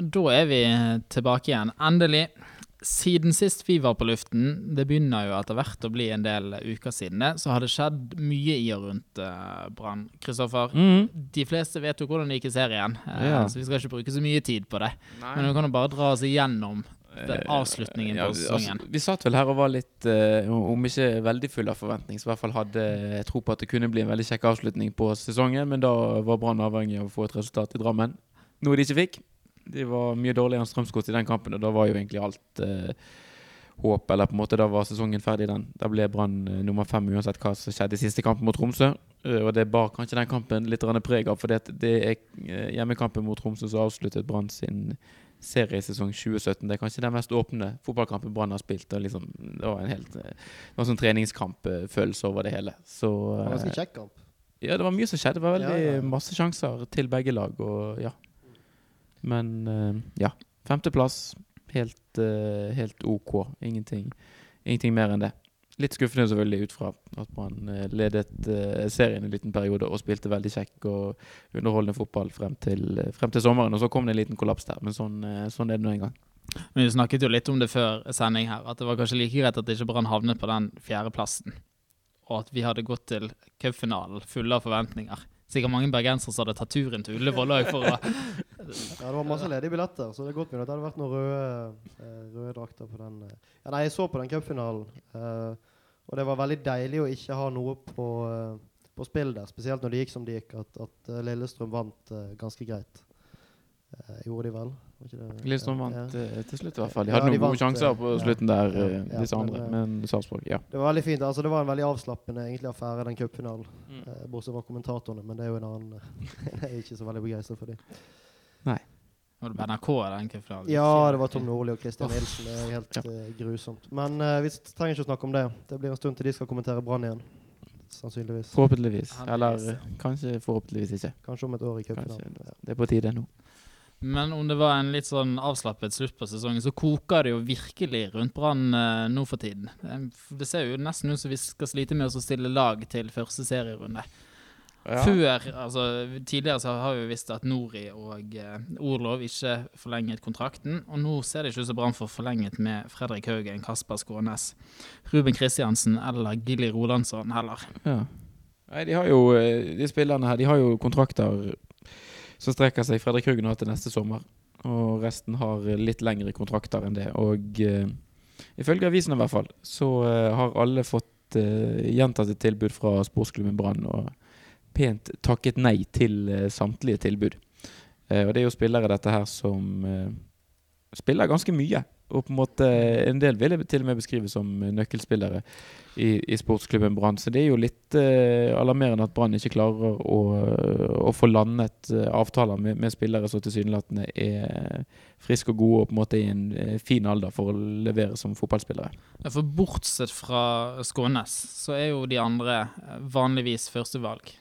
Men da er vi tilbake igjen. Endelig. Siden sist vi var på luften, det begynner jo etter hvert å bli en del uker siden det, så har det skjedd mye i og rundt uh, Brann. Kristoffer, Mm. de fleste vet jo hvordan det gikk i serien, eh, Ja. så vi skal ikke bruke så mye tid på det. Men vi kan jo bare dra oss igjennom den avslutningen Ja, på sesongen. Altså, vi satt vel her og var litt, uh, om ikke veldig full av forventning, så i hvert fall hadde tro på at det kunne bli en veldig kjekk avslutning på sesongen, men da var Brann avhengig av å få et resultat i Drammen. Noe de ikke fikk. De var mye dårligere enn Strømsgodset i den kampen, og da var jo egentlig alt eh, håp, eller på en måte da var sesongen ferdig den. Da ble Brann eh, nummer fem uansett hva som skjedde i siste kampen mot Tromsø. Eh, og det bar kanskje den kampen litt preg av, for det, det er eh, hjemmekampen mot Tromsø som avsluttet Brann sin seriesesong 2017. Det er kanskje den mest åpne fotballkampen Brann har spilt. Og liksom, det var en helt eh, Det var sånn treningskampfølelse over det hele. Så Det var eh, ganske kjekk kamp. ja, det var mye som skjedde. Det var veldig ja, ja. masse sjanser til begge lag. Og, ja. Men uh, ja. Femteplass. Helt, uh, helt OK. Ingenting, ingenting mer enn det. Litt skuffende selvfølgelig ut fra at man eh, ledet uh, serien en liten periode og spilte veldig kjekk og underholdende fotball frem til, frem til sommeren. Og så kom det en liten kollaps der, men sånn, uh, sånn er det nå en gang. Men Vi snakket jo litt om det før sending her, at det var kanskje like greit at ikke Brann havnet på den fjerdeplassen. Og at vi hadde gått til cupfinalen fulle av forventninger. Sikkert mange bergensere som hadde tatt turen til Ullevål òg for å Ja, det var masse ledige billetter, så det er godt mulig at det hadde vært noen røde, eh, røde drakter på den. eh. Ja, nei, jeg så på den cupfinalen, eh, og det var veldig deilig å ikke ha noe på, på spill der. Spesielt når det gikk som det gikk, at, at Lillestrøm vant ganske greit. Eh, gjorde de vel? Var Lillestrøm vant ja. eh, til slutt i hvert fall. De Ja, hadde de noen gode vant, sjanser eh, på ja. slutten der, Ja, ja, disse andre. Men, Men Sarpsborg, ja. Det var veldig fint. altså Det var en veldig avslappende egentlig affære, den cupfinalen. Mm. Eh, bortsett fra kommentatorene, men det er jo en annen Jeg er ikke så veldig begeistra for dem. Nei. Var det på NRK den cupfinalen? Ja, det var Tom Nordli og Christian Nilsen. Det er helt uh, grusomt. Men uh, vi trenger ikke å snakke om det. Det blir en stund til de skal kommentere Brann igjen. Sannsynligvis. Forhåpentligvis. Eller kanskje forhåpentligvis ikke. Kanskje om et år i cupfinalen. Det er på tide nå. Men om det var en litt sånn avslappet slutt på sesongen, så koker det jo virkelig rundt Brann eh, nå for tiden. Det, ser jo nesten ut som vi skal slite med å stille lag til første serierunde. Før, altså Tidligere så har vi visst at Nori og eh, Orlov ikke forlenget kontrakten. Og nå ser det ikke ut som Brann får forlenget med Fredrik Haugen, Kasper Skånes, Ruben Kristiansen eller Gilly Rolandsson heller. Ja. Nei, de har jo eh, De spillerne her De har jo kontrakter som strekker seg Fredrik Haugen har til neste sommer. Og resten har eh, litt lengre kontrakter enn det. Og uh, ifølge avisen i hvert fall, så uh, har alle fått gjentatt gjentatte tilbud fra sportsklubben Brann. Og pent takket nei til uh, samtlige tilbud. Eh, og det er jo spillere dette her som eh, spiller ganske mye. Og på en måte en del vil jeg til og med beskrive som nøkkelspillere i, i sportsklubben Brann. Så det er jo litt eh, alarmerende at Brann ikke klarer å, å få landet eh, avtaler med, med spillere som tilsynelatende er friske og gode og på en måte i en eh, fin alder for å levere som fotballspillere. For bortsett fra Skånes, så er jo de andre eh, vanligvis førstevalg.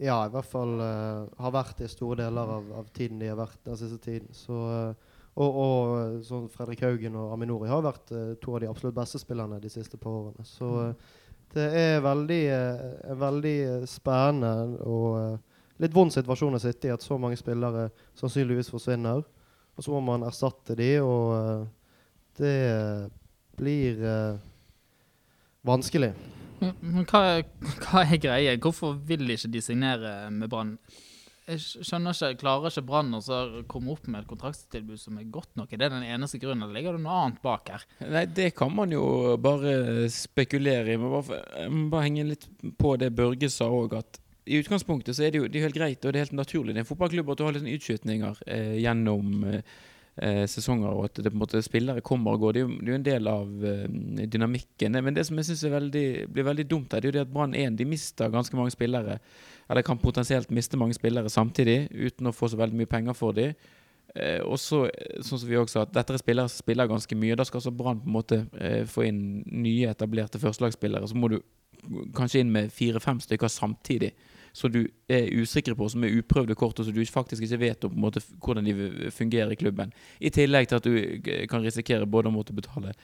Ja, i hvert fall uh, har vært det i store deler av, av tiden de har vært den siste tiden. Så, uh, og og eh, sånn Fredrik Haugen og Aminori har vært uh, to av de absolutt beste spillerne de siste par årene. Så eh, det er veldig, en veldig spennende og litt vond situasjon å sitte i at så mange spillere sannsynligvis forsvinner. Og så må man erstatte de, og det blir vanskelig. Men hva, hva er greia? Hvorfor vil ikke de signere med Brann? Jeg skjønner ikke, Klarer ikke Brann å komme opp med et kontraktstilbud som er godt nok? Er det den eneste grunnen, eller ligger det noe annet bak her? Nei, det kan man jo bare spekulere i. Men bare, jeg må bare henge litt på det Børge sa òg, at i utgangspunktet så er det jo det er helt greit og det er helt naturlig. Det er en fotballklubb at du har litt utskytninger eh, gjennom eh, eh, sesonger, og at det på en måte spillere kommer og går. Det er jo, det er jo en del av eh, dynamikken. Men det som jeg syns blir veldig dumt, her, det er jo det at Brann 1 de mister ganske mange spillere. Eller kan potensielt miste mange spillere samtidig, uten å få så veldig mye penger for dem. Eh, og så, sånn som vi også sa, at dette er spillere som spiller ganske mye. Da skal altså Brann på en måte eh, få inn nye, etablerte førstelagsspillere. Så må du kanskje inn med fire-fem stykker samtidig. Så du er usikker på, som er uprøvde kort, og som du faktisk ikke vet om, måte, hvordan de fungerer i klubben. I tillegg til at du kan risikere både å måtte betale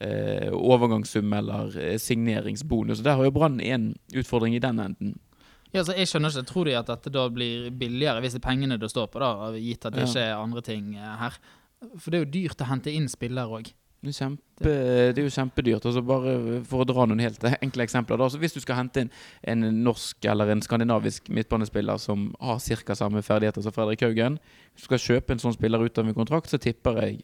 eh, overgangssum eller eh, signeringsbonus. Der har jo Brann en utfordring i den enden. Ja, så jeg skjønner ikke, Tror de at dette da blir billigere hvis det er pengene det står på, da, gitt at det Ja. ikke er andre ting eh, her? For det er jo dyrt å hente inn spillere òg. Det er, kjempe, det er jo kjempedyrt. Altså bare For å dra noen helt enkle eksempler. Altså hvis du skal hente inn en norsk eller en skandinavisk midtbanespiller som har ca. samme ferdigheter som Fredrik Haugen Hvis du skal kjøpe en sånn spiller ut av en kontrakt, så tipper jeg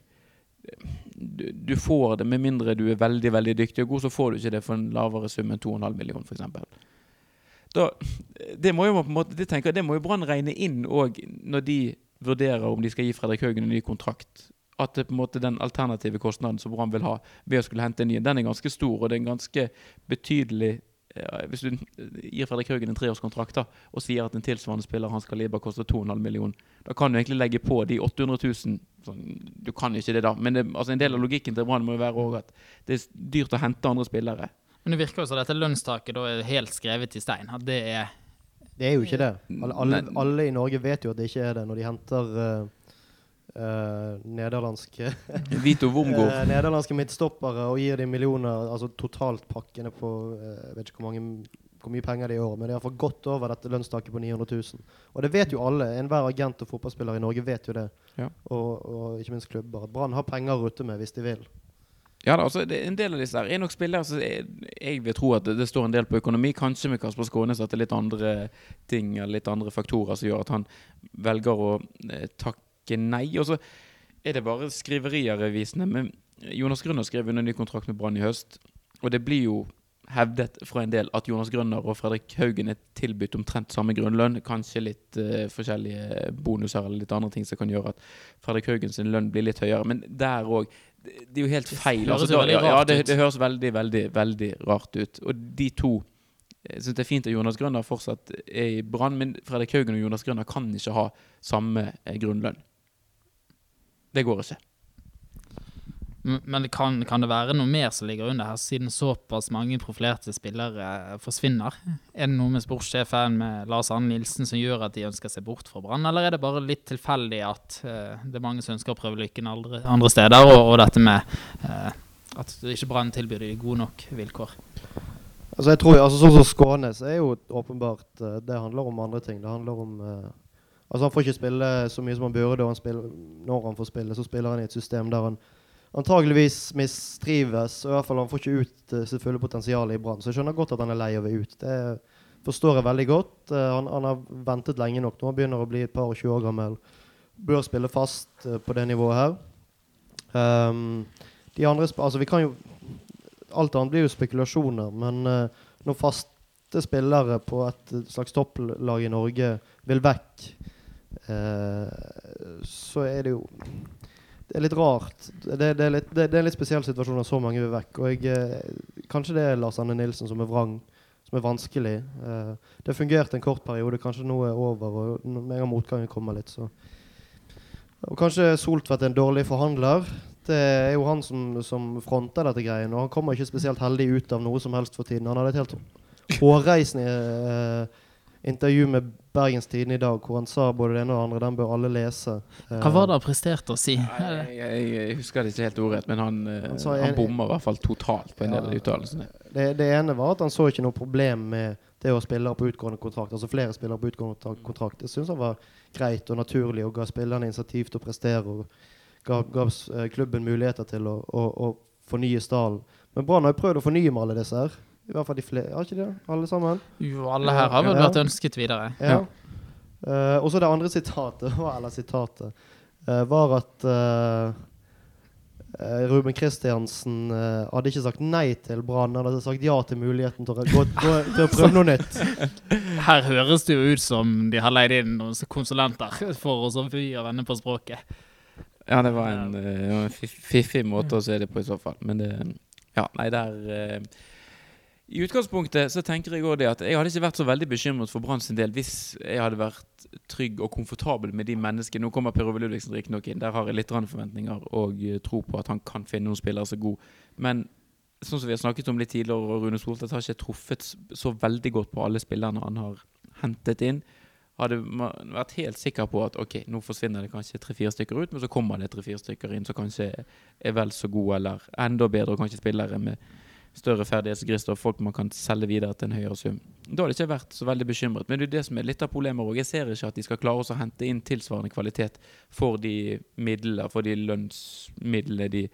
du, du får det, med mindre du er veldig veldig dyktig og god, så får du ikke det for en lavere sum enn 2,5 millioner, f.eks. Da, det må jo på en måte, det tenker jeg, det må jo Brann regne inn òg når de vurderer om de skal gi Fredrik Haugen en ny kontrakt. At det på en måte den alternative kostnaden som Brann vil ha ved å skulle hente en ny, den er ganske stor, og det er en ganske betydelig ja, Hvis du gir Fredrik Haugen en treårskontrakt da, og sier at en tilsvarende spiller hans kaliber koster 2,5 millioner, da kan du egentlig legge på de 800 000 sånn, Du kan ikke det, da, men det, altså en del av logikken til Brann må jo være også at det er dyrt å hente andre spillere. Men det virker jo som dette lønnstaket da er helt skrevet i stein. At det er Det er jo ikke det. Alle, alle, alle i Norge vet jo at det ikke er det, når de henter eh, eh, nederlandske Vito Wormgård Uh, nederlandske midtstoppere og gir dem millioner, altså totalt pakkene på eh, Jeg vet ikke hvor, mange, hvor mye penger det er i men det er iallfall godt over dette lønnstaket på 900 000. Og det vet jo alle. Enhver agent og fotballspiller i Norge vet jo det. Ja. Og, og ikke minst klubber. Brann har penger å rutte med hvis de vil. Ja da, altså det, En del av disse her er nok spillere som jeg, jeg vil tro at det, det står en del på økonomi. Kanskje med Kasper Skånes at det er litt andre ting eller litt andre faktorer som gjør at han velger å eh, takke nei. Og så er det bare skriverier avisene. Men Jonas Grønner skrev under ny kontrakt med Brann i høst. Og det blir jo hevdet fra en del at Jonas Grønner og Fredrik Haugen er tilbudt omtrent samme grunnlønn. Kanskje litt uh, forskjellige bonuser eller litt andre ting som kan gjøre at Fredrik Haugen sin lønn blir litt høyere. Men der òg det, det er jo helt feil. Altså, jo da, ja, det, det høres veldig, veldig, veldig rart ut. Og de to jeg synes det er fint at Jonas Grønner fortsatt er i Brann, men Fredrik Haugen og Jonas Grønner kan ikke ha samme eh, grunnlønn. Det går ikke. Men kan, kan det være noe mer som ligger under her, siden såpass mange profilerte spillere eh, forsvinner? Er det noe med sportssjefen med Lars Arne Nilsen som gjør at de ønsker seg bort fra Brann, eller er det bare litt tilfeldig at uh, det er mange som ønsker å prøve lykken andre, andre steder, og, og dette med uh, at ikke Brann tilbyr de gode nok vilkår? Altså jeg tror, altså Sånn som Skånes er jo åpenbart uh, Det handler om andre ting. Det handler om Altså Han får ikke spille så mye som han burde, han spiller, når han får spille, så spiller han i et system der han antageligvis mistrives. Og i hvert fall Han får ikke ut uh, sitt fulle potensial i Brann. Så jeg skjønner godt at han er lei av å ut. Det forstår jeg veldig godt. Uh, han, han har ventet lenge nok. Nå han begynner å bli et par og 20 år gammel. Bør spille fast uh, på det nivået her. Um, de andre Altså, vi kan jo Alt annet blir jo spekulasjoner, men når faste spillere på et slags topplag i Norge vil vekk, så er det jo Det er litt rart. Det, det, er litt, det, det er en litt spesiell situasjon når så mange vil vekk. Og jeg, eh, kanskje det er Lars Anne Nilsen som er vrang, som er vanskelig. Eh, det fungerte en kort periode, kanskje nå er over, og med en gang motgangen kommer litt, så Og kanskje Soltvedt er en dårlig forhandler. Det er jo han som, som fronter dette greien, og han kommer ikke spesielt heldig ut av noe som helst for tiden. Han hadde et helt hårreisende eh, intervju med Bergens Tidende i dag, hvor han sa både det ene og det andre. Den bør alle lese. Hva var det han presterte å si? Jeg, jeg, jeg husker det ikke helt ordrett, men han, eh, Han sa han bomma i hvert fall totalt på en del av de uttalelsene. det, det ene var at han så ikke noe problem med det å spille på utgående kontrakt. Altså flere spillere på utgående kontrakt- kontrakt. Det syns han var greit og naturlig, og ga spillerne initiativ til å prestere. og Ga, ga eh, klubben muligheter til å, å, å fornye stallen. Men Brann har jo prøvd å fornye med alle disse her. I hvert fall de flere. Har ikke det? Alle sammen? Jo, alle her har vel vært ønsket videre. Ja. Uh, og så det andre sitatet, eller sitatet, uh, var at eh, eh, Ruben Kristiansen hadde ikke sagt nei til Brann, han hadde sagt ja til muligheten til å, gå, gå, til å prøve noe nytt. Her høres det jo ut som de har leid inn noen konsulenter for å vri og vende på språket. Ja, det var en, en fiffig måte å se det på i så fall. Men det Ja, nei, der I utgangspunktet så tenker jeg også det at jeg hadde ikke vært så veldig bekymret for Brann sin del hvis jeg hadde vært trygg og komfortabel med de menneskene. Nå kommer Per Ove Ludvigsen riktignok inn. Der har jeg litt forventninger og eh, tro på at han kan finne noen spillere er god. Men sånn som vi har snakket om litt tidligere, og Rune Soltvedt har ikke truffet så veldig godt på alle spillerne han har hentet inn. Hadde man vært helt sikker på at ok, nå forsvinner det kanskje tre-fire stykker ut, men så kommer det tre-fire stykker inn som kanskje er vel så gode eller enda bedre, og kanskje spillere med, større ferdighetsgrist og folk man kan selge videre til en høyere sum. Da hadde jeg ikke vært så veldig bekymret. Men det er det som er litt av problemet òg. Jeg ser ikke at de skal klare å hente inn tilsvarende kvalitet for de midlene, for de lønnsmidlene de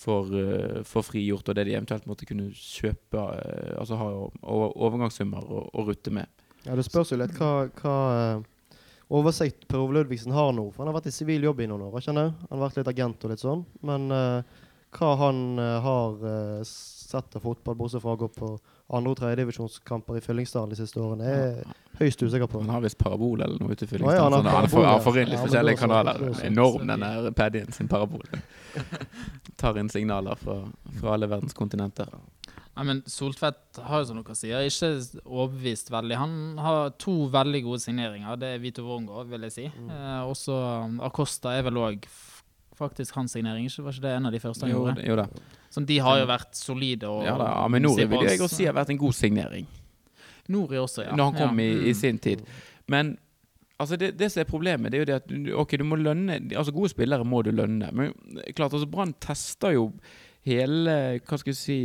får, uh, får frigjort, og det de eventuelt måtte kunne kjøpe, uh, altså ha overgangssummer å, å rutte med. Ja, Det spørs jo litt hva, hva uh, oversikt Per Ove Ludvigsen har nå. For han har vært i sivil jobb i noen år. ikke Han har vært litt agent og litt sånn. Men hva han har sett av fotball, bortsett fra å gå på andre- og tredjedivisjonskamper i Fyllingsdalen de siste årene, er høyst usikker på. Han har visst parabol eller noe ute i Fyllingsdalen. Ja, han, han, får, han får inn litt ja, forskjellige kanaler. Enorm, den der Paddien sin parabol. Tar inn signaler fra, fra alle verdens kontinenter. Ja, men Soltvedt har jo som dere sier, ikke overbevist veldig. Han har to veldig gode signeringer. Det er Vito Wormgård, vil jeg si. Mm. Eh, også Acosta er vel òg faktisk hans signering. Ikke, var ikke det en av de første han jo, gjorde? Jo da. Som de har jo vært solide. Og, ja, da, men Nori vil jeg også si har vært en god signering. Nori også, ja. Når han kom ja. i, i, sin tid. Men altså det, det, som er problemet, det er jo det at ok, du må lønne Altså Gode spillere må du lønne. Men klart, altså Brann tester jo hele hva skal jeg si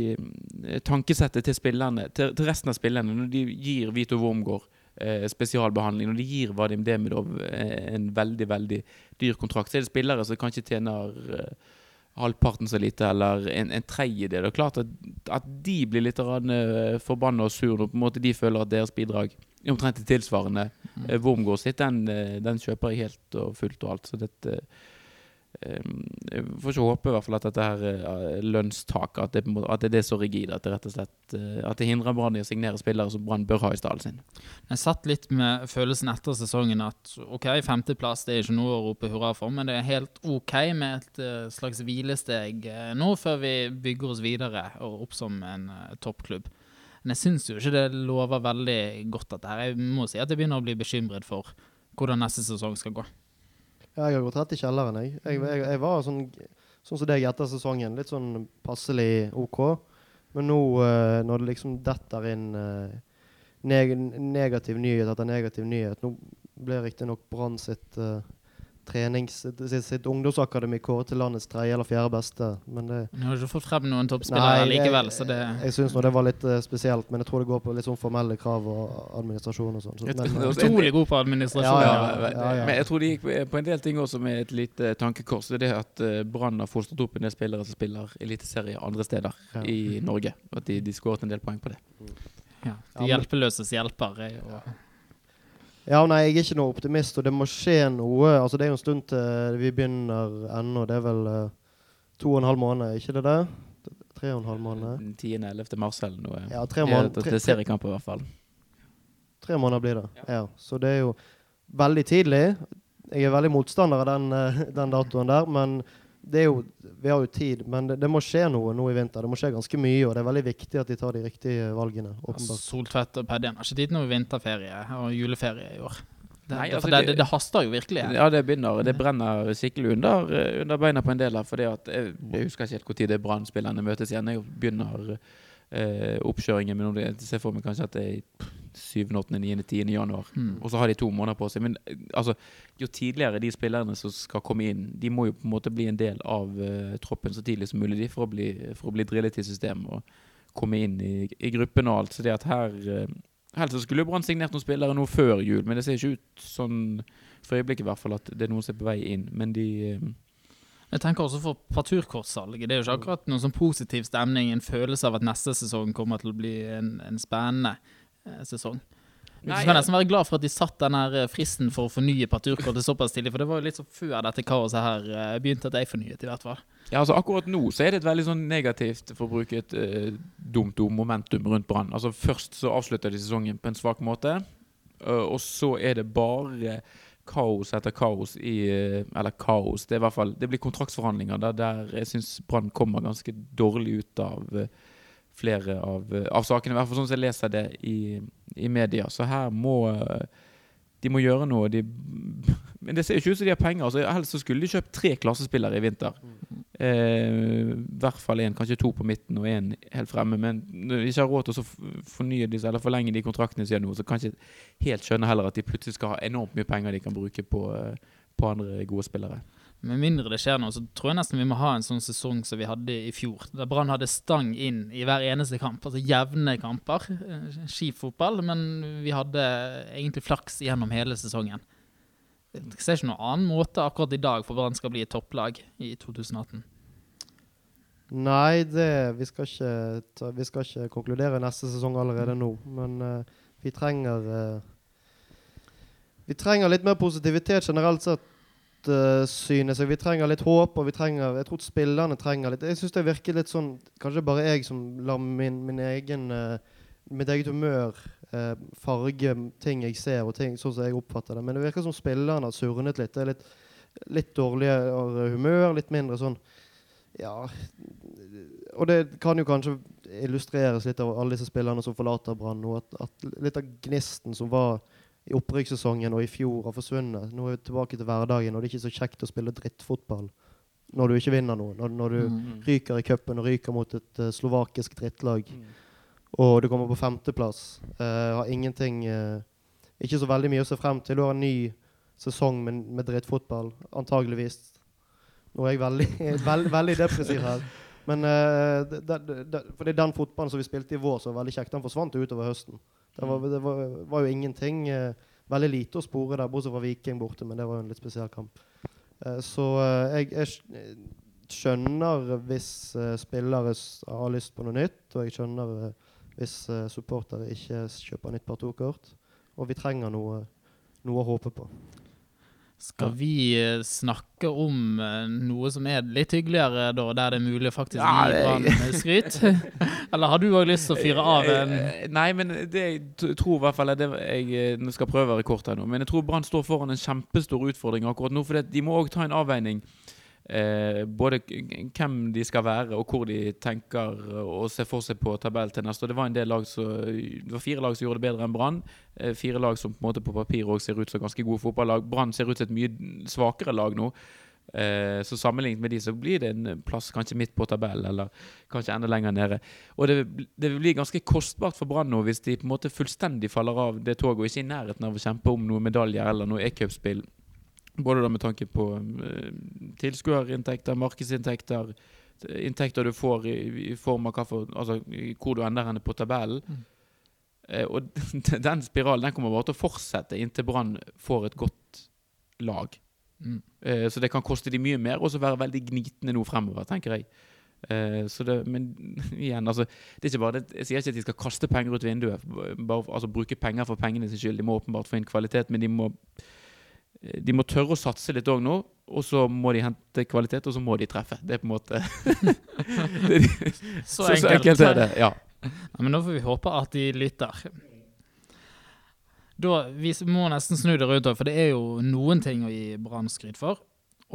tankesettet til spillerne, til, til resten av spillerne, når de gir Vito Wormgård eh, spesialbehandling, når de gir Vadim Demidov eh, en veldig, veldig dyr kontrakt, så er det spillere som kanskje tjener eh, halvparten så lite, eller en, en tredjedel. Det er klart at, at de blir litt forbanna og sur når på en måte de føler at deres bidrag er omtrent tilsvarende. Mm. Wormgård sitt, den, den, kjøper jeg helt og fullt og alt. Så dette jeg får ikke håpe i hvert fall at dette her lønnstaket at, det, at det er så rigid at det rett og slett At det hindrer Brann i å signere spillere som Brann bør ha i stallen sin. Jeg satt litt med følelsen etter sesongen at ok, femteplass det er ikke noe å rope hurra for, men det er helt ok med et slags hvilesteg nå før vi bygger oss videre og opp som en toppklubb. Men jeg syns jo ikke det lover veldig godt, dette her. Jeg må si at jeg begynner å bli bekymret for hvordan neste sesong skal gå. Ja, jeg har gått rett i kjelleren, jeg. Jeg, jeg, jeg var sånn, sånn som deg etter sesongen. Litt sånn passelig OK. Men nå, uh, når det liksom detter inn uh, neg negativ nyhet etter negativ nyhet Nå ble riktignok Brann sitt uh, trenings, sitt, sitt ungdomsakademi kåret til landets tredje eller fjerde beste. Men det Du har ikke fått frem noen toppspillere likevel, så det Jeg, jeg syns det var litt uh, spesielt, men jeg tror det går på litt sånn formelle krav og administrasjon og sånn. Så, uh, utrolig god på administrasjon. Ja, ja, ja, men jeg tror de gikk på en del ting også med et lite tankekors. Det er det at uh, Brann har fostret opp en del spillere som spiller eliteserie andre steder i Norge. At de, de skåret en del poeng på det. Ja, De hjelpeløses hjelper. Og ja, nei, jeg er ikke noe optimist, og det må skje noe. Altså, Det er jo en stund til vi begynner ennå. Det er vel uh, to og en halv måned, ikke det det? Tre og en halv måned. 10.-11. mars eller noe. Ja, tre måneder. Til på, i hvert fall. Tre måneder blir det, ja. ja. Så det er jo veldig tidlig. Jeg er veldig motstander av den, uh, den datoen der, men det jo, vi har jo tid, men det, det, må skje noe nå i vinter. Det må skje ganske mye, og det er veldig viktig at de tar de riktige valgene. åpenbart. Soltvedt og Paddien har ikke tid til noe vinterferie og juleferie i år. Det, Nei, altså det, det, det, haster jo virkelig. Her. Ja, det begynner. Det brenner skikkelig under, under beina på en del her. For jeg, jeg husker ikke helt når Brann-spillerne møtes igjen. Jeg begynner eh, oppkjøringen, men jeg ser for meg kanskje at det er 7., 8., 9., 10. januar. Mm. Og så har de to måneder på seg. Men altså, jo tidligere de spillerne som skal komme inn, de må jo på en måte bli en del av uh, troppen så tidlig som mulig de, for, å bli, for å bli drillet i systemet og komme inn i, i gruppen og alt. Så det at her uh, Helst skulle Brann signert noen spillere nå før jul, men det ser ikke ut sånn for øyeblikket i hvert fall at det er noen som er på vei inn. Men de uh, jeg tenker også for parturkortsalget. Det er jo ikke akkurat noen sånn positiv stemning, en følelse av at neste sesong kommer til å bli en, en spennende eh, sesong. Du skal nesten være glad for at de satt den her eh, fristen for å fornye parturkortet såpass tidlig, for det var jo litt så før dette kaoset her eh, begynte at jeg fornyet, i hvert fall. Ja, altså Akkurat nå så er det et veldig sånn negativt, for å bruke et uh, dumt ord, momentum rundt Brann. Altså Først så avslutter de sesongen på en svak måte, uh, og så er det bare kaos etter kaos i Eller kaos, det er i hvert fall Det blir kontraktsforhandlinger der, der jeg syns Brann kommer ganske dårlig ut av uh, flere av, av, sakene. I hvert fall sånn som jeg leser det i, i media. Så her må de må gjøre noe. De, men det ser jo ikke ut som de har penger. Altså, helst så skulle de kjøpt tre klassespillere i vinter. Eh, I hvert fall én, kanskje to på midten og én helt fremme. Men når de ikke har råd til å fornye disse, eller forlenge de kontraktene sine nå, så kan ikke helt skjønne heller at de plutselig skal ha enormt mye penger de kan bruke på, på andre gode spillere. Med mindre det skjer noe, så tror jeg nesten vi må ha en sånn sesong som vi hadde i fjor. Der Brann hadde stang inn i hver eneste kamp. Altså jevne kamper. eh, Skifotball. Men vi hadde egentlig flaks gjennom hele sesongen. Jeg ser ikke noen annen måte akkurat i dag for Brann skal bli et topplag i 2018. Nei, det vi skal, ta, vi skal ikke konkludere neste sesong allerede nå. Men uh, vi trenger uh, Vi trenger litt mer positivitet generelt sett, synes jeg. Vi trenger litt håp, og vi trenger Jeg tror spillerne trenger litt Jeg syns det virker litt sånn Kanskje bare jeg som lar min, min egen eh, mitt eget humør eh, farge ting jeg ser, og ting sånn som jeg oppfatter det. Men det virker som spillerne har surnet litt. Det er litt, litt dårligere humør, litt mindre sånn Ja. Og det kan jo kanskje illustreres litt av alle disse spillerne som forlater Brann nå. At, at litt av gnisten som var i opprykkssesongen og i fjor, har forsvunnet. Nå er vi tilbake til hverdagen, og det er ikke så kjekt å spille drittfotball når du ikke vinner noe. Når, når du Mm. ryker i cupen og ryker mot et uh, slovakisk drittlag, og du kommer på femteplass. Uh, har ingenting uh, Ikke så veldig mye å se frem til. Du har en ny sesong med, med drittfotball, antageligvis. Nå er jeg veldig, veld, veldig depressiv her. Men uh, det, det, det, For det er den fotballen som vi spilte i vår, som var veldig kjekt. Den forsvant utover høsten. Det var, det var, var jo ingenting eh, Veldig lite å spore der, bortsett fra Viking borte, men det var jo en litt spesiell kamp. Eh, så eh, jeg, jeg skjønner hvis spillere har lyst på noe nytt, og jeg skjønner hvis supportere ikke kjøper nytt partokort. Og vi trenger noe, noe å håpe på. Skal vi eh, snakke om eh, noe som er litt hyggeligere, da, der det er mulig faktisk å gi Brann eh, skryt? Eller har du òg lyst til å fyre av en Nei, men det jeg tror i hvert fall er det jeg skal prøve å være kort her nå. Men jeg tror Brann står foran en kjempestor utfordring akkurat nå. For de må òg ta en avveining. Eh, både hvem de skal være, og hvor de tenker å se for seg på tabell til neste Og Det var en del lag som, det var fire lag som gjorde det bedre enn Brann. Eh, fire lag som på måte på papir òg ser ut som ganske gode fotballag. Brann ser ut som et mye svakere lag nå. Eh, så sammenlignet med de så blir det en plass kanskje midt på tabellen, eller kanskje enda lenger nede. Og det, det vil bli ganske kostbart for Brann nå hvis de på en måte fullstendig faller av det toget og ikke i nærheten av å kjempe om noen medaljer eller noe e-cupspill. Både da med tanke på eh, tilskuerinntekter, markedsinntekter, inntekter du får i, i form av for, altså, hvor du ender henne på tabellen. Mm. Eh, og den spiralen den kommer bare til å fortsette inntil Brann får et godt lag. Mm. Eh, så det kan koste de mye mer, og så være veldig gnitende nå fremover, tenker jeg. Eh, så det, men igjen, altså det er ikke bare det, Jeg sier ikke at de skal kaste penger ut vinduet, bare altså bruke penger for pengene sin skyld. De må åpenbart få inn kvalitet, men de må de må tørre å satse litt òg nå, og så må de hente kvalitet, og så må de treffe. Det er på en måte Så, så, så enkelt er det. Ja. Ja, men nå får vi håpe at de lytter. Da, Vi må nesten snu det rundt, for det er jo noen ting å gi Brann skryt for.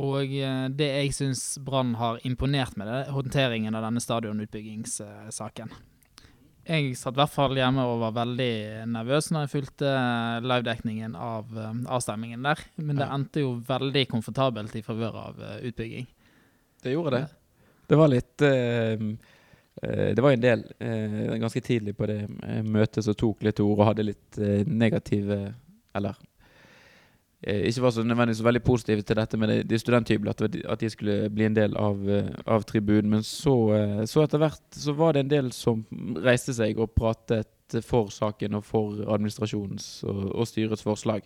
Og eh, det jeg syns Brann har imponert med, det er håndteringen av denne stadionutbyggingssaken. Jeg satt i hvert fall hjemme og var veldig nervøs når jeg fulgte livedekningen av avstemningen avstemmingen der. Men det endte jo veldig komfortabelt i favør av eh, utbygging. Det gjorde det. Det var litt eh, eh, Det var en del uh, ganske tidlig på det eh, møtet som tok litt ord og hadde litt uh, negative Eller eh, ikke var så nødvendigvis veldig positive til dette med de, de studenthyblene, at, at de skulle bli en del av, eh, av tribunen. Men så, eh, så etter hvert så var det en del som reiste seg og pratet for saken og for administrasjonens og, og styrets forslag.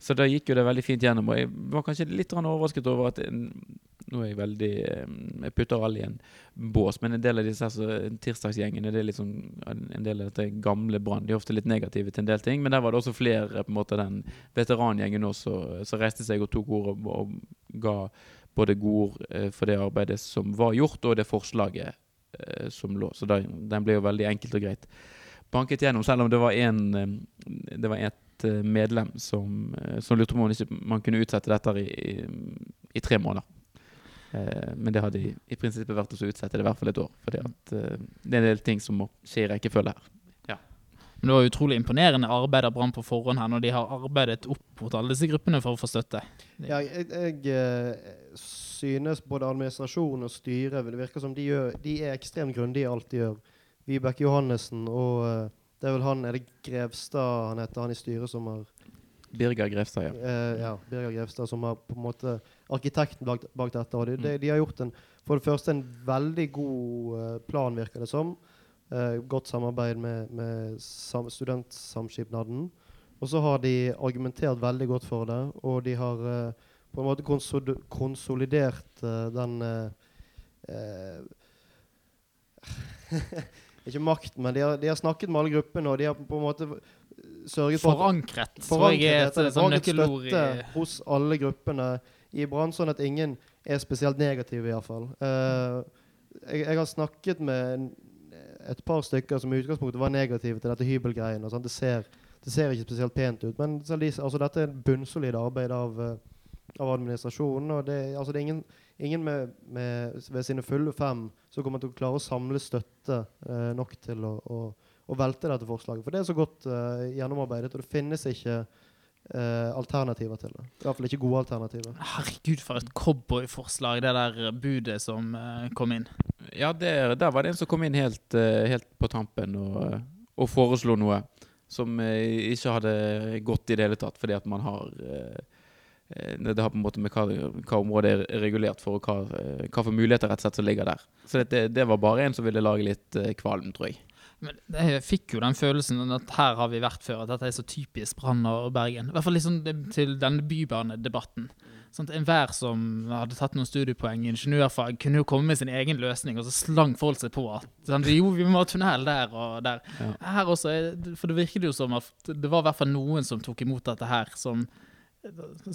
Så da gikk jo det veldig fint gjennom. Og jeg var kanskje litt overrasket over at Nå er jeg veldig eh, Jeg putter alle i en bås, men en del av disse her tirsdagsgjengene Det er sånn en del av dette gamle Brann. De er ofte litt negative til en del ting, men der var det også flere på en måte den veterangjengen også som reiste seg og tok ord og, og ga både godord eh, for det arbeidet som var gjort, og det forslaget eh, som lå. Så da, den ble jo veldig enkelt og greit banket gjennom, selv om det var en eh, Det var et eh, medlem som, eh, som lurte på om man man kunne utsette dette i, i, i tre måneder. Eh, men det hadde i, i prinsippet vært å utsette det i hvert fall et år. At eh, det er en del ting som må skje i rekkefølge her. Men det var utrolig imponerende arbeid av Brann på forhånd her, når de har arbeidet opp mot alle disse gruppene for å få støtte. Ja, jeg, jeg eh, synes både administrasjon og styre Det virker som de, gjør, de er ekstremt grundige i alt de gjør. Vibeke Johannessen og eh, det er vel han Er det Grevstad han heter, han i styret som har Birger Grevstad, ja. eh, ja, Birger Grevstad som har på en måte arkitekten bak, bak dette. Og de, de, de har gjort en, for det første en veldig god eh, plan, virker det som. Eh, godt samarbeid med, med sam, Studentsamskipnaden. Og så har de argumentert veldig godt for det, og de har eh, på en måte konsol konsolidert eh, den eh, eh, Ikke makten, men de har, de har snakket med alle gruppene, og de har på en måte sørget for Forankret, Forankret, tror jeg er et sånn nøkkelord støtte hos alle gruppene i Brann, sånn at ingen er spesielt negative, iallfall. Uh, jeg, jeg har snakket med et par stykker som i utgangspunktet var negative til dette hybelgreiene. sånn. Det, ser, det ser ikke spesielt pent ut, men de, altså, dette er bunnsolid arbeid av, eh, av administrasjonen. og det, altså, det er ingen, ingen med, med, ved sine fulle fem som kommer til å klare å samle støtte eh, nok til å, å, å velte dette forslaget. For det er så godt eh, gjennomarbeidet, og det finnes ikke eh, alternativer til det. I hvert fall ikke gode alternativer. Herregud, for et cowboyforslag, det der budet som eh, kom inn. Ja, der, der var det en som kom inn helt, eh, helt på tampen og, og foreslo noe som eh, ikke hadde gått i det hele tatt, fordi at man har eh, eh, det har på en måte med hva, hva området er regulert for, og hva, eh, hva for muligheter rett og slett som ligger der. Så det, det var bare en som ville lage litt eh, kvalm, tror jeg. Men jeg fikk jo den følelsen at her har vi vært før, at dette er så typisk Brann og Bergen. I hvert fall liksom til denne bybanedebatten. Sånn at Enhver som hadde tatt noen studiepoeng i ingeniørfag, kunne jo komme med sin egen løsning, og så slang folk seg på at sånn, jo, vi må ha tunnel der og der. Ja. Her også, For det virket jo som at det var i hvert fall noen som tok imot dette her som,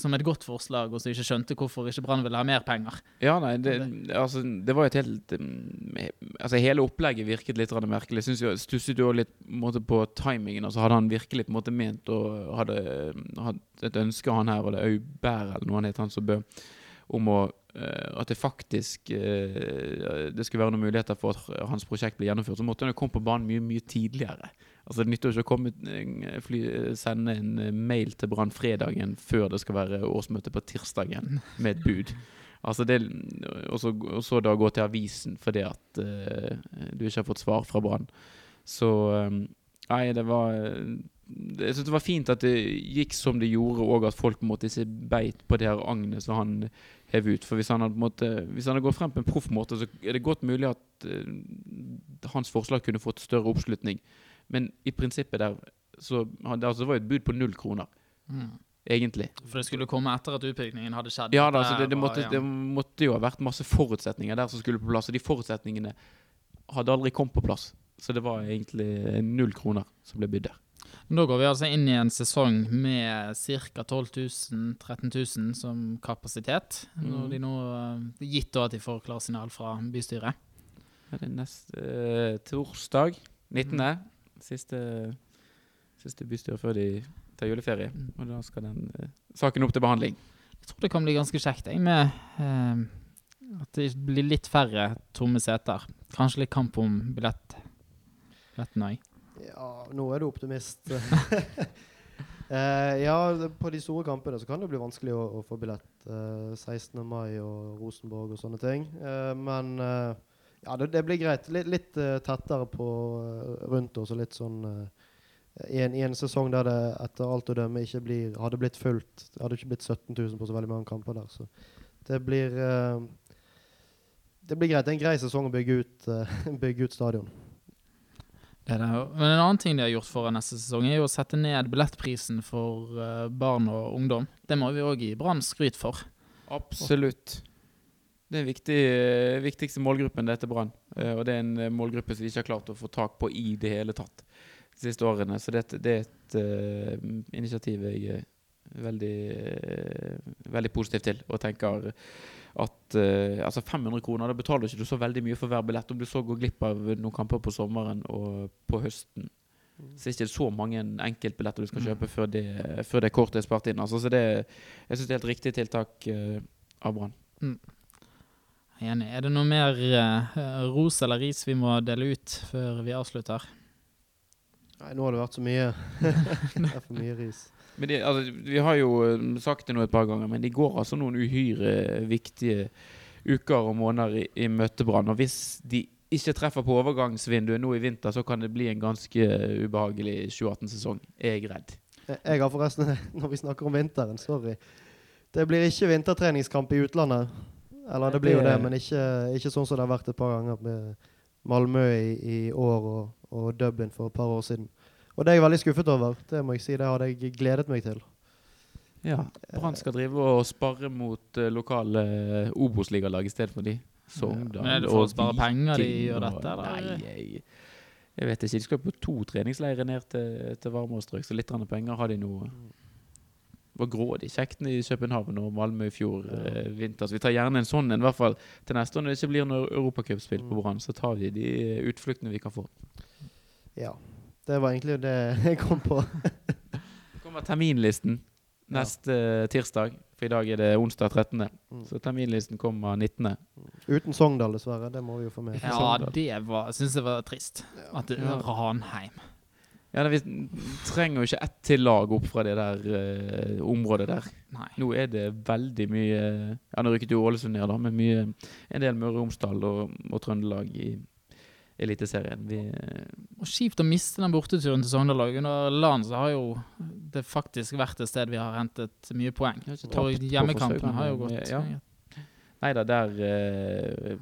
som et godt forslag, og som ikke skjønte hvorfor ikke Brann ville ha mer penger. Ja, nei, det, altså, det var jo et helt mm, Altså, hele opplegget virket litt merkelig. Jeg synes jo, stusset jo litt på, måte, på timingen. Altså, hadde han virkelig på en måte ment og hadde, hadde et ønske, han her, og det er Aubert eller noe han het, han som bø, om å eh, at det faktisk eh, Det skulle være noen muligheter for at hans prosjekt ble gjennomført. Så måtte han jo komme på banen mye mye tidligere. Altså Det nytter jo ikke å komme, eh, fly, sende en eh, mail til Brann fredagen før det skal være årsmøte på tirsdagen med et bud. Altså det, og, så, da gå til avisen fordi at uh, du ikke har fått svar fra Brann. Så um, Nei, det var eh, Jeg syns det var fint at det gikk som det gjorde, og at folk på en måte ikke beit på det her agnet som han hev ut. For hvis han hadde, måtte, hvis han hadde gått frem på en proff måte, så er det godt mulig at uh, hans forslag kunne fått større oppslutning. Men i prinsippet der så det altså, Det var jo et bud på null kroner, egentlig. For det skulle komme etter at utbyggingen hadde skjedd. Ja, da, så det, det, måtte, det måtte jo ha vært masse forutsetninger der som skulle på plass, og de forutsetningene hadde aldri kommet på plass. Så det var egentlig null kroner som ble bydd der. Nå Da går vi altså inn i en sesong med ca. 12 000-13 000 som kapasitet. Når Mhm. de nå, eh, Gitt da at de får klarsignal fra bystyret. Ja, det er neste eh, torsdag 19. Siste, siste bystyre før de tar juleferie. Og da skal den eh, saken opp til behandling. Jeg tror det kan bli ganske kjekt jeg, med eh, at det blir litt færre tomme seter. Kanskje litt kamp om billett. Billetten òg. Ja, nå er du optimist. Eh, ja, på de store kampene så kan det bli vanskelig å, å få billett. Eh, 16. mai og Rosenborg og sånne ting. Eh, men eh, ja, det, det blir greit. Litt, litt uh, tettere på eh, rundt oss og litt sånn uh, i, en, I en sesong der det etter alt å dømme ikke blir, hadde blitt fullt. Det hadde ikke blitt 17 000 på så veldig mange kamper der. Så det blir uh, Det blir greit. Det er en grei sesong å bygge ut, bygge ut stadion. Det det. Men en annen ting de har gjort for neste sesong, er jo å sette ned billettprisen for barn og ungdom. Det må vi òg gi Brann skryt for. Absolutt. Det er den viktig, eh, viktigste målgruppen det er Brann. Eh, og det er en eh, målgruppe som vi ikke har klart å få tak på i det hele tatt de siste årene. Så det, det er et uh, initiativ jeg er veldig, uh, veldig positiv til. Og tenker at uh, altså 500 kroner, da betaler ikke du så veldig mye for hver billett. Om du så går glipp av noen kamper på sommeren og på høsten. Så er det ikke så mange enkeltbilletter du skal Mm. kjøpe før det, før det kortet er spart inn. Altså, så det, jeg syns det er helt riktig tiltak av Brann. Er Enig. Er det noe mer uh, ros eller ris vi må dele ut før vi avslutter? Nei, nå har det vært så mye. det er for mye ris. Men de, altså, vi har jo eh, sagt det nå et par ganger, men de går altså noen uhyre viktige uker og måneder i, i møtebrann. Og hvis de ikke treffer på overgangsvinduet nå i vinter, så kan det bli en ganske ubehagelig 2018-sesong. Er jeg redd. Jeg har forresten, når vi snakker om vinteren, sorry. Det blir ikke vintertreningskamp i utlandet. Eller det blir jo Det- men ikke, ikke sånn som det har vært et par ganger med Malmö i, i år og, og Dublin for et par år siden. Og det er jeg veldig skuffet over. Det må jeg si, det hadde jeg gledet meg til. Ja. Brann skal drive og spare mot uh, lokale uh, Obos-ligalag for de. Sogndal Men er det for å spare penger de gjør dette, eller? Nei, jeg, jeg vet ikke. De skal på to treningsleirer ned til, til varmere strøk, så litt penger har de nå. Var grådig kjekt i København og Malmö i fjor eh, vinter. Så vi tar gjerne en sånn en, i hvert fall til neste år. Når det ikke blir noe europacupspill på Brann, så tar vi de utfluktene vi kan få. Ja. Det var egentlig det jeg kom på. det kommer terminlisten neste ja. tirsdag, for i dag er det onsdag 13. Mm. Så terminlisten kommer 19. Uten Sogndal, dessverre. Det må vi jo få med. Ja, det var, syns jeg var trist. At det, Ja. Ranheim. Ja, Vi trenger jo ikke ett til lag opp fra det der uh, området der. Nei. Nå er det veldig mye Ja, nå rykket jo Ålesund ned, da, men mye, en del Møre og Romsdal og, og Trøndelag i Eliteserien. Vi, uh, Og Kjipt å miste den borteturen til Sogndal. Under LAN så har jo det faktisk vært et sted vi har hentet mye poeng. Og hjemmekampene har jo gått ja. Nei da, der uh,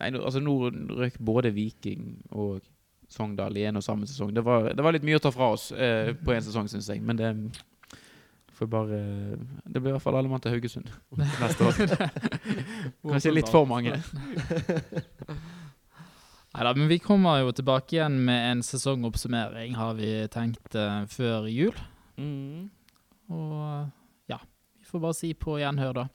Nei, altså nå røk både Viking og Sogndal i en og samme sesong. Det var, det var litt mye å ta fra oss eh, på en sesong, syns jeg. Men det får bare Det blir i hvert fall alle mann til Haugesund neste år. Kanskje litt for mange. Neida, men vi kommer jo tilbake igjen med en sesongoppsummering, har vi tenkt eh, før jul. Mm. Og ja, vi får bare si på gjenhør, da.